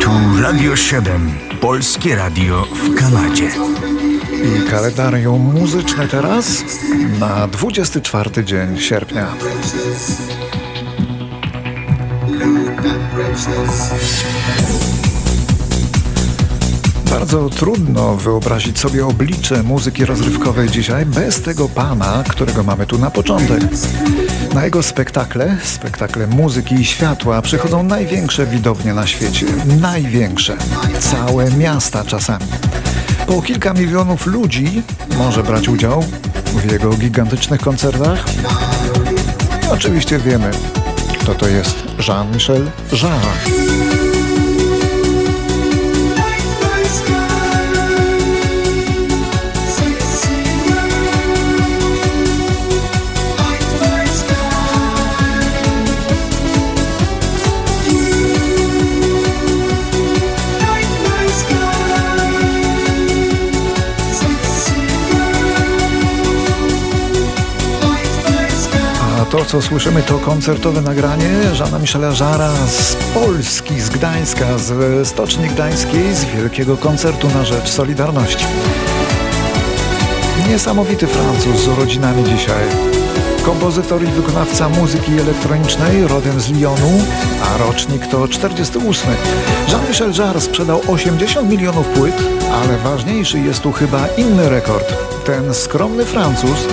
Tu Radio 7, Polskie Radio w Kanadzie. I kalendarium muzyczne teraz na 24 dzień sierpnia. Bardzo trudno wyobrazić sobie oblicze muzyki rozrywkowej dzisiaj bez tego pana, którego mamy tu na początek. Na jego spektakle, spektakle muzyki i światła przychodzą największe widownie na świecie. Największe. Całe miasta czasami. Po kilka milionów ludzi może brać udział w jego gigantycznych koncertach. Oczywiście wiemy, kto to jest Jean-Michel Jarre. To, co słyszymy, to koncertowe nagranie Żana Michela Żara z Polski, z Gdańska, z Stoczni Gdańskiej, z wielkiego koncertu na rzecz Solidarności. Niesamowity Francuz z urodzinami dzisiaj. Kompozytor i wykonawca muzyki elektronicznej, rodem z Lyonu, a rocznik to 48. Jean-Michel Jarre sprzedał 80 milionów płyt, ale ważniejszy jest tu chyba inny rekord. Ten skromny Francuz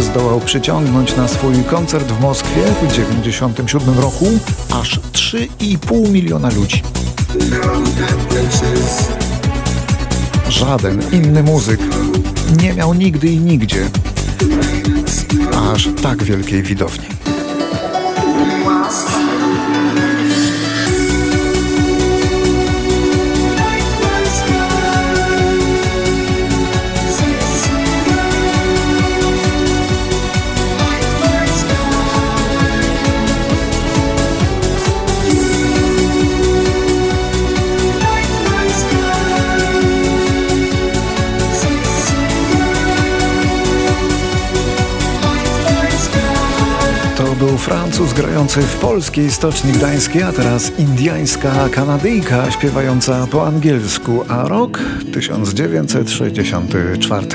zdołał przyciągnąć na swój koncert w Moskwie w 1997 roku aż 3,5 miliona ludzi. Żaden inny muzyk nie miał nigdy i nigdzie aż tak wielkiej widowni. Był Francuz grający w polskiej stoczni gdańskiej, a teraz indiańska Kanadyjka śpiewająca po angielsku, a rok 1964.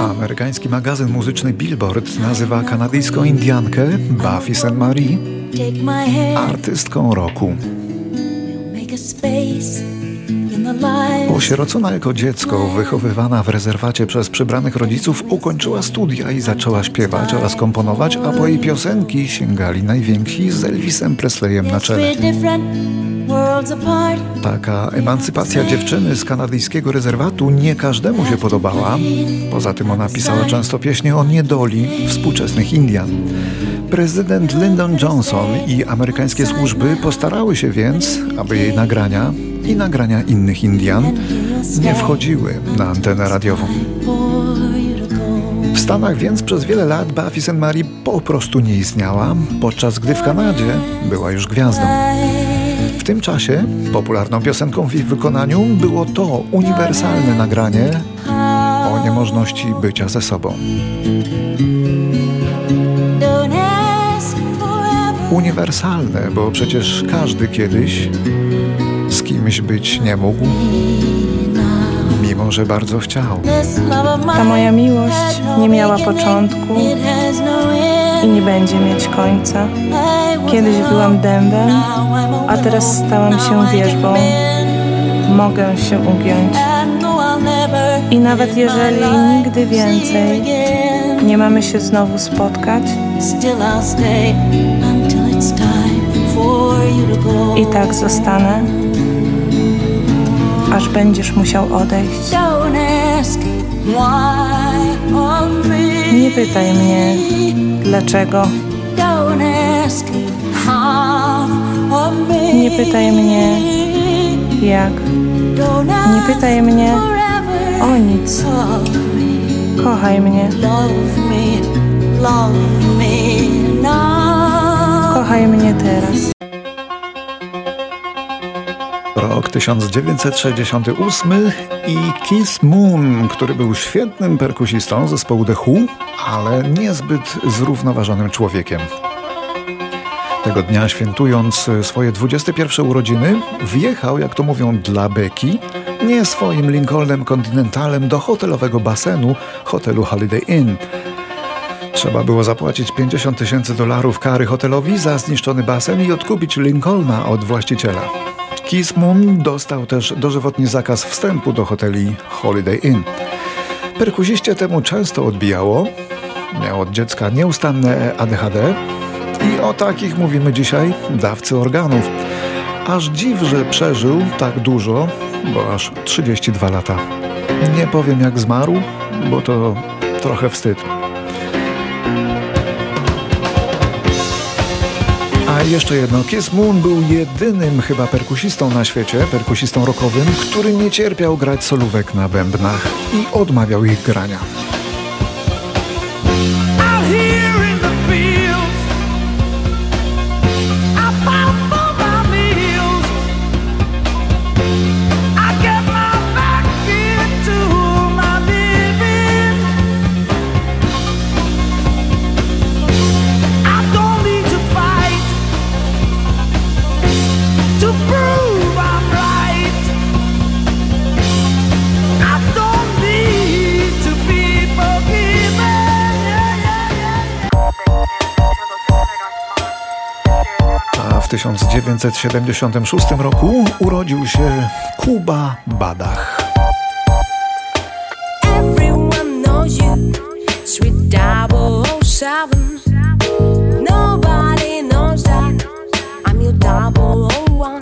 Amerykański magazyn muzyczny Billboard nazywa kanadyjską Indiankę Buffy St. Marie artystką roku. Osierocona jako dziecko, wychowywana w rezerwacie przez przybranych rodziców, ukończyła studia i zaczęła śpiewać oraz komponować, a po jej piosenki sięgali najwięksi z Elvisem Presleyem na czele. Taka emancypacja dziewczyny z kanadyjskiego rezerwatu nie każdemu się podobała. Poza tym ona pisała często pieśnie o niedoli współczesnych Indian. Prezydent Lyndon Johnson i amerykańskie służby postarały się więc, aby jej nagrania i nagrania innych Indian nie wchodziły na antenę radiową. W Stanach więc przez wiele lat Buffy St. Marie po prostu nie istniała, podczas gdy w Kanadzie była już gwiazdą. W tym czasie popularną piosenką w ich wykonaniu było to uniwersalne nagranie o niemożności bycia ze sobą. Uniwersalne, bo przecież każdy kiedyś z kimś być nie mógł, mimo że bardzo chciał. Ta moja miłość nie miała początku i nie będzie mieć końca. Kiedyś byłam dębem, a teraz stałam się wierzbą. Mogę się ugiąć. I nawet jeżeli nigdy więcej nie mamy się znowu spotkać, i tak zostanę, aż będziesz musiał odejść. Nie pytaj mnie, dlaczego. Nie pytaj mnie, jak. Nie pytaj mnie o nic. Kochaj mnie. Kochaj mnie teraz. 1968 i Keith Moon, który był świetnym perkusistą zespołu The Who, ale niezbyt zrównoważonym człowiekiem. Tego dnia, świętując swoje 21 urodziny, wjechał, jak to mówią, dla beki, nie swoim Lincolnem Continentalem do hotelowego basenu hotelu Holiday Inn. Trzeba było zapłacić 50 tysięcy dolarów kary hotelowi za zniszczony basen i odkupić Lincolna od właściciela. Keith Moon dostał też dożywotni zakaz wstępu do hoteli Holiday Inn. Perkuziście temu często odbijało. Miał od dziecka nieustanne ADHD i o takich mówimy dzisiaj dawcy organów. Aż dziw, że przeżył tak dużo, bo aż 32 lata. Nie powiem jak zmarł, bo to trochę wstyd. Jeszcze jedno, Kiss Moon był jedynym chyba perkusistą na świecie, perkusistą rockowym, który nie cierpiał grać solówek na bębnach i odmawiał ich grania. W 1976 roku urodził się Kuba Badach. Everyone knows you, sweet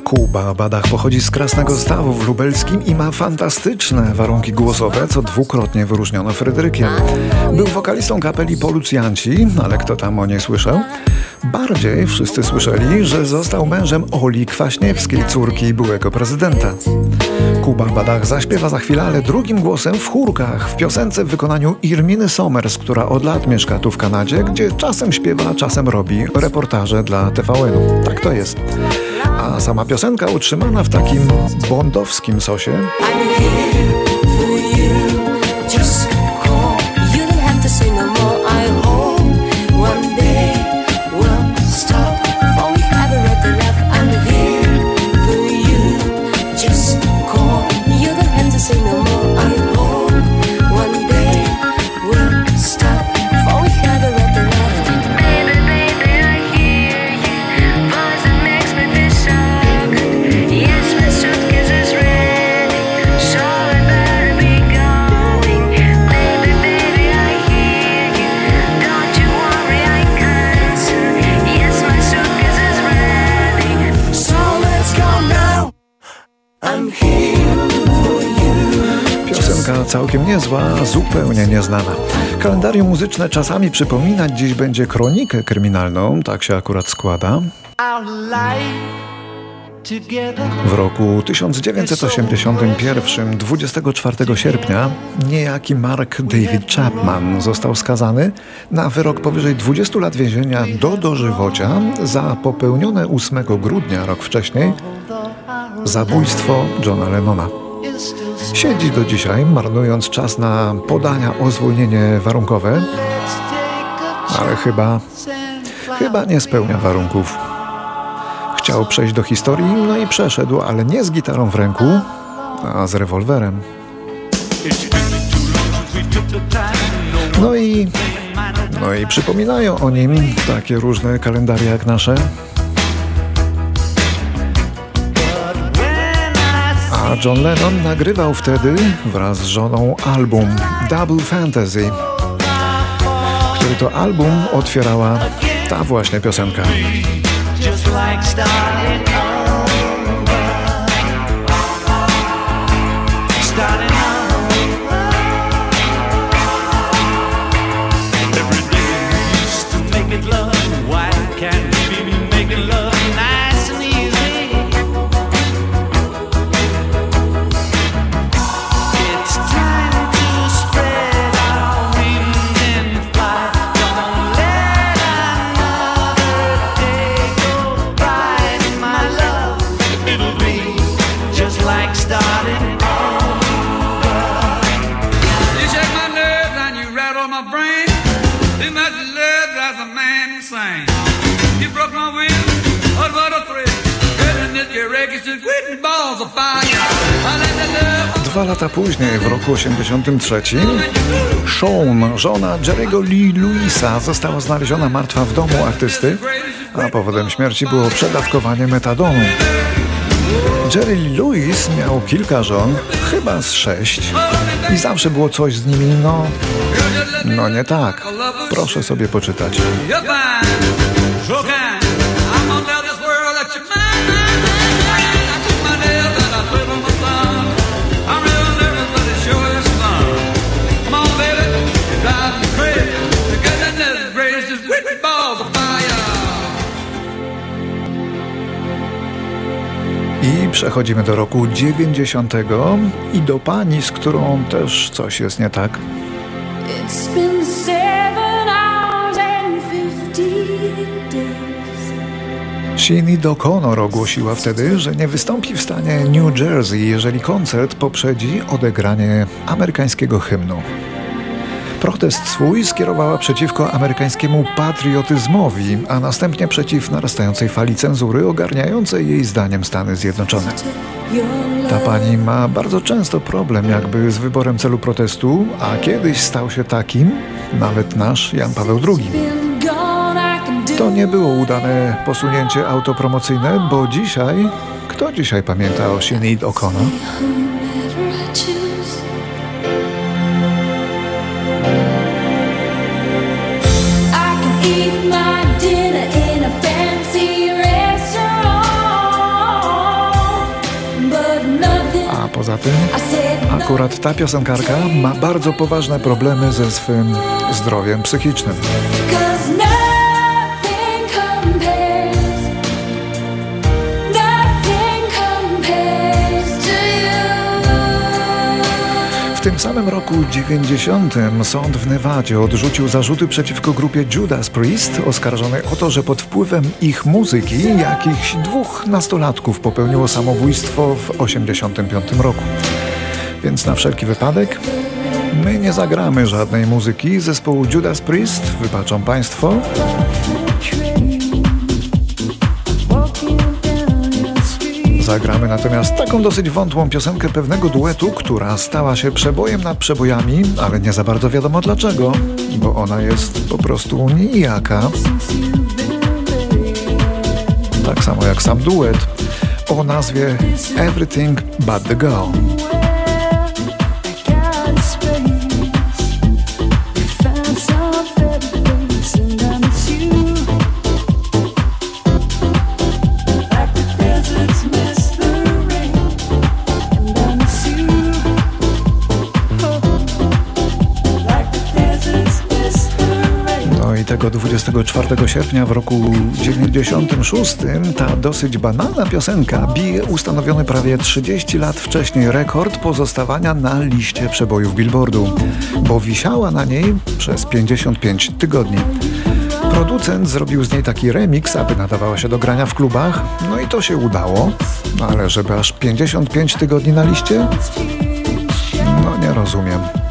Kuba Badach pochodzi z Krasnego Stawu w Lubelskim i ma fantastyczne warunki głosowe, co dwukrotnie wyróżniono Fryderykiem. Był wokalistą kapeli Polucjanci, ale kto tam o niej słyszał? Bardziej wszyscy słyszeli, że został mężem Oli Kwaśniewskiej, córki byłego prezydenta. Kuba Badach zaśpiewa za chwilę, ale drugim głosem w chórkach, w piosence w wykonaniu Irminy Somers, która od lat mieszka tu w Kanadzie, gdzie czasem śpiewa, czasem robi reportaże dla TVN-u. Tak to jest. A sama piosenka utrzymana w takim bondowskim sosie. Całkiem niezła, zupełnie nieznana. Kalendarium muzyczne czasami przypominać dziś będzie kronikę kryminalną, tak się akurat składa. W roku 1981, 24 sierpnia, niejaki Mark David Chapman został skazany na wyrok powyżej 20 lat więzienia do dożywocia za popełnione 8 grudnia rok wcześniej zabójstwo Johna Lennona. Siedzi do dzisiaj, marnując czas na podania o zwolnienie warunkowe, ale chyba, chyba nie spełnia warunków. Chciał przejść do historii, no i przeszedł, ale nie z gitarą w ręku, a z rewolwerem. No i, no i przypominają o nim takie różne kalendaria jak nasze. John Lennon nagrywał wtedy wraz z żoną album Double Fantasy, który to album otwierała ta właśnie piosenka. Dwa lata później, w roku 83, Sean, żona Jerry'ego Lee Louisa, została znaleziona martwa w domu artysty, a powodem śmierci było przedawkowanie metadonu. Jerry Lewis miał kilka żon, chyba z sześć, i zawsze było coś z nimi, no, no nie tak. Proszę sobie poczytać. Przechodzimy do roku 90 i do pani, z którą też coś jest nie tak. Sinead O'Connor ogłosiła wtedy, że nie wystąpi w stanie New Jersey, jeżeli koncert poprzedzi odegranie amerykańskiego hymnu. Protest swój skierowała przeciwko amerykańskiemu patriotyzmowi, a następnie przeciw narastającej fali cenzury ogarniającej jej zdaniem Stany Zjednoczone. Ta pani ma bardzo często problem jakby z wyborem celu protestu, a kiedyś stał się takim nawet nasz Jan Paweł II. To nie było udane posunięcie autopromocyjne, bo dzisiaj, kto dzisiaj pamięta o Sinead O'Connor? Poza tym, akurat ta piosenkarka ma bardzo poważne problemy ze swym zdrowiem psychicznym. Tym samym roku 90 sąd w Nevadzie odrzucił zarzuty przeciwko grupie Judas Priest, oskarżonej o to, że pod wpływem ich muzyki jakichś dwóch nastolatków popełniło samobójstwo w 85 roku. Więc na wszelki wypadek my nie zagramy żadnej muzyki zespołu Judas Priest, wybaczą Państwo. Zagramy natomiast taką dosyć wątłą piosenkę pewnego duetu, która stała się przebojem nad przebojami, ale nie za bardzo wiadomo dlaczego, bo ona jest po prostu nijaka. Tak samo jak sam duet o nazwie Everything But The Girl. Tego 24 sierpnia w roku 96 ta dosyć banalna piosenka bije ustanowiony prawie 30 lat wcześniej rekord pozostawania na liście przebojów Billboardu, bo wisiała na niej przez 55 tygodni. Producent zrobił z niej taki remix, aby nadawała się do grania w klubach, no i to się udało, ale żeby aż 55 tygodni na liście? No nie rozumiem.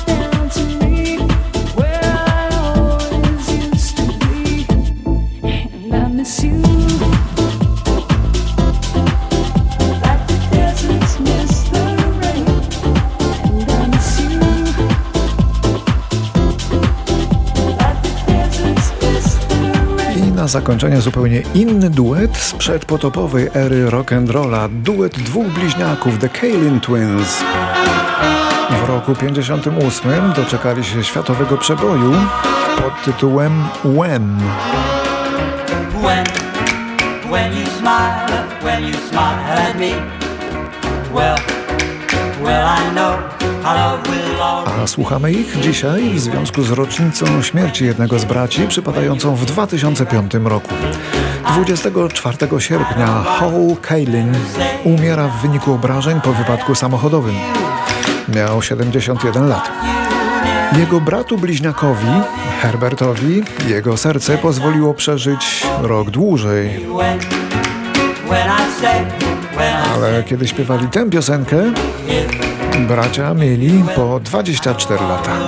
Na zakończenie zupełnie inny duet z przedpotopowej ery rock'n'rolla. Duet dwóch bliźniaków, The Kalin Twins. W roku 58 doczekali się światowego przeboju pod tytułem When. When, when you smile, when you smile at me, well, well I know a słuchamy ich dzisiaj w związku z rocznicą śmierci jednego z braci przypadającą w 2005 roku. 24 sierpnia Hall Kaelin umiera w wyniku obrażeń po wypadku samochodowym. Miał 71 lat. Jego bratu bliźniakowi, Herbertowi, jego serce pozwoliło przeżyć rok dłużej. Ale kiedy śpiewali tę piosenkę, Bracia mieli po 24 lata.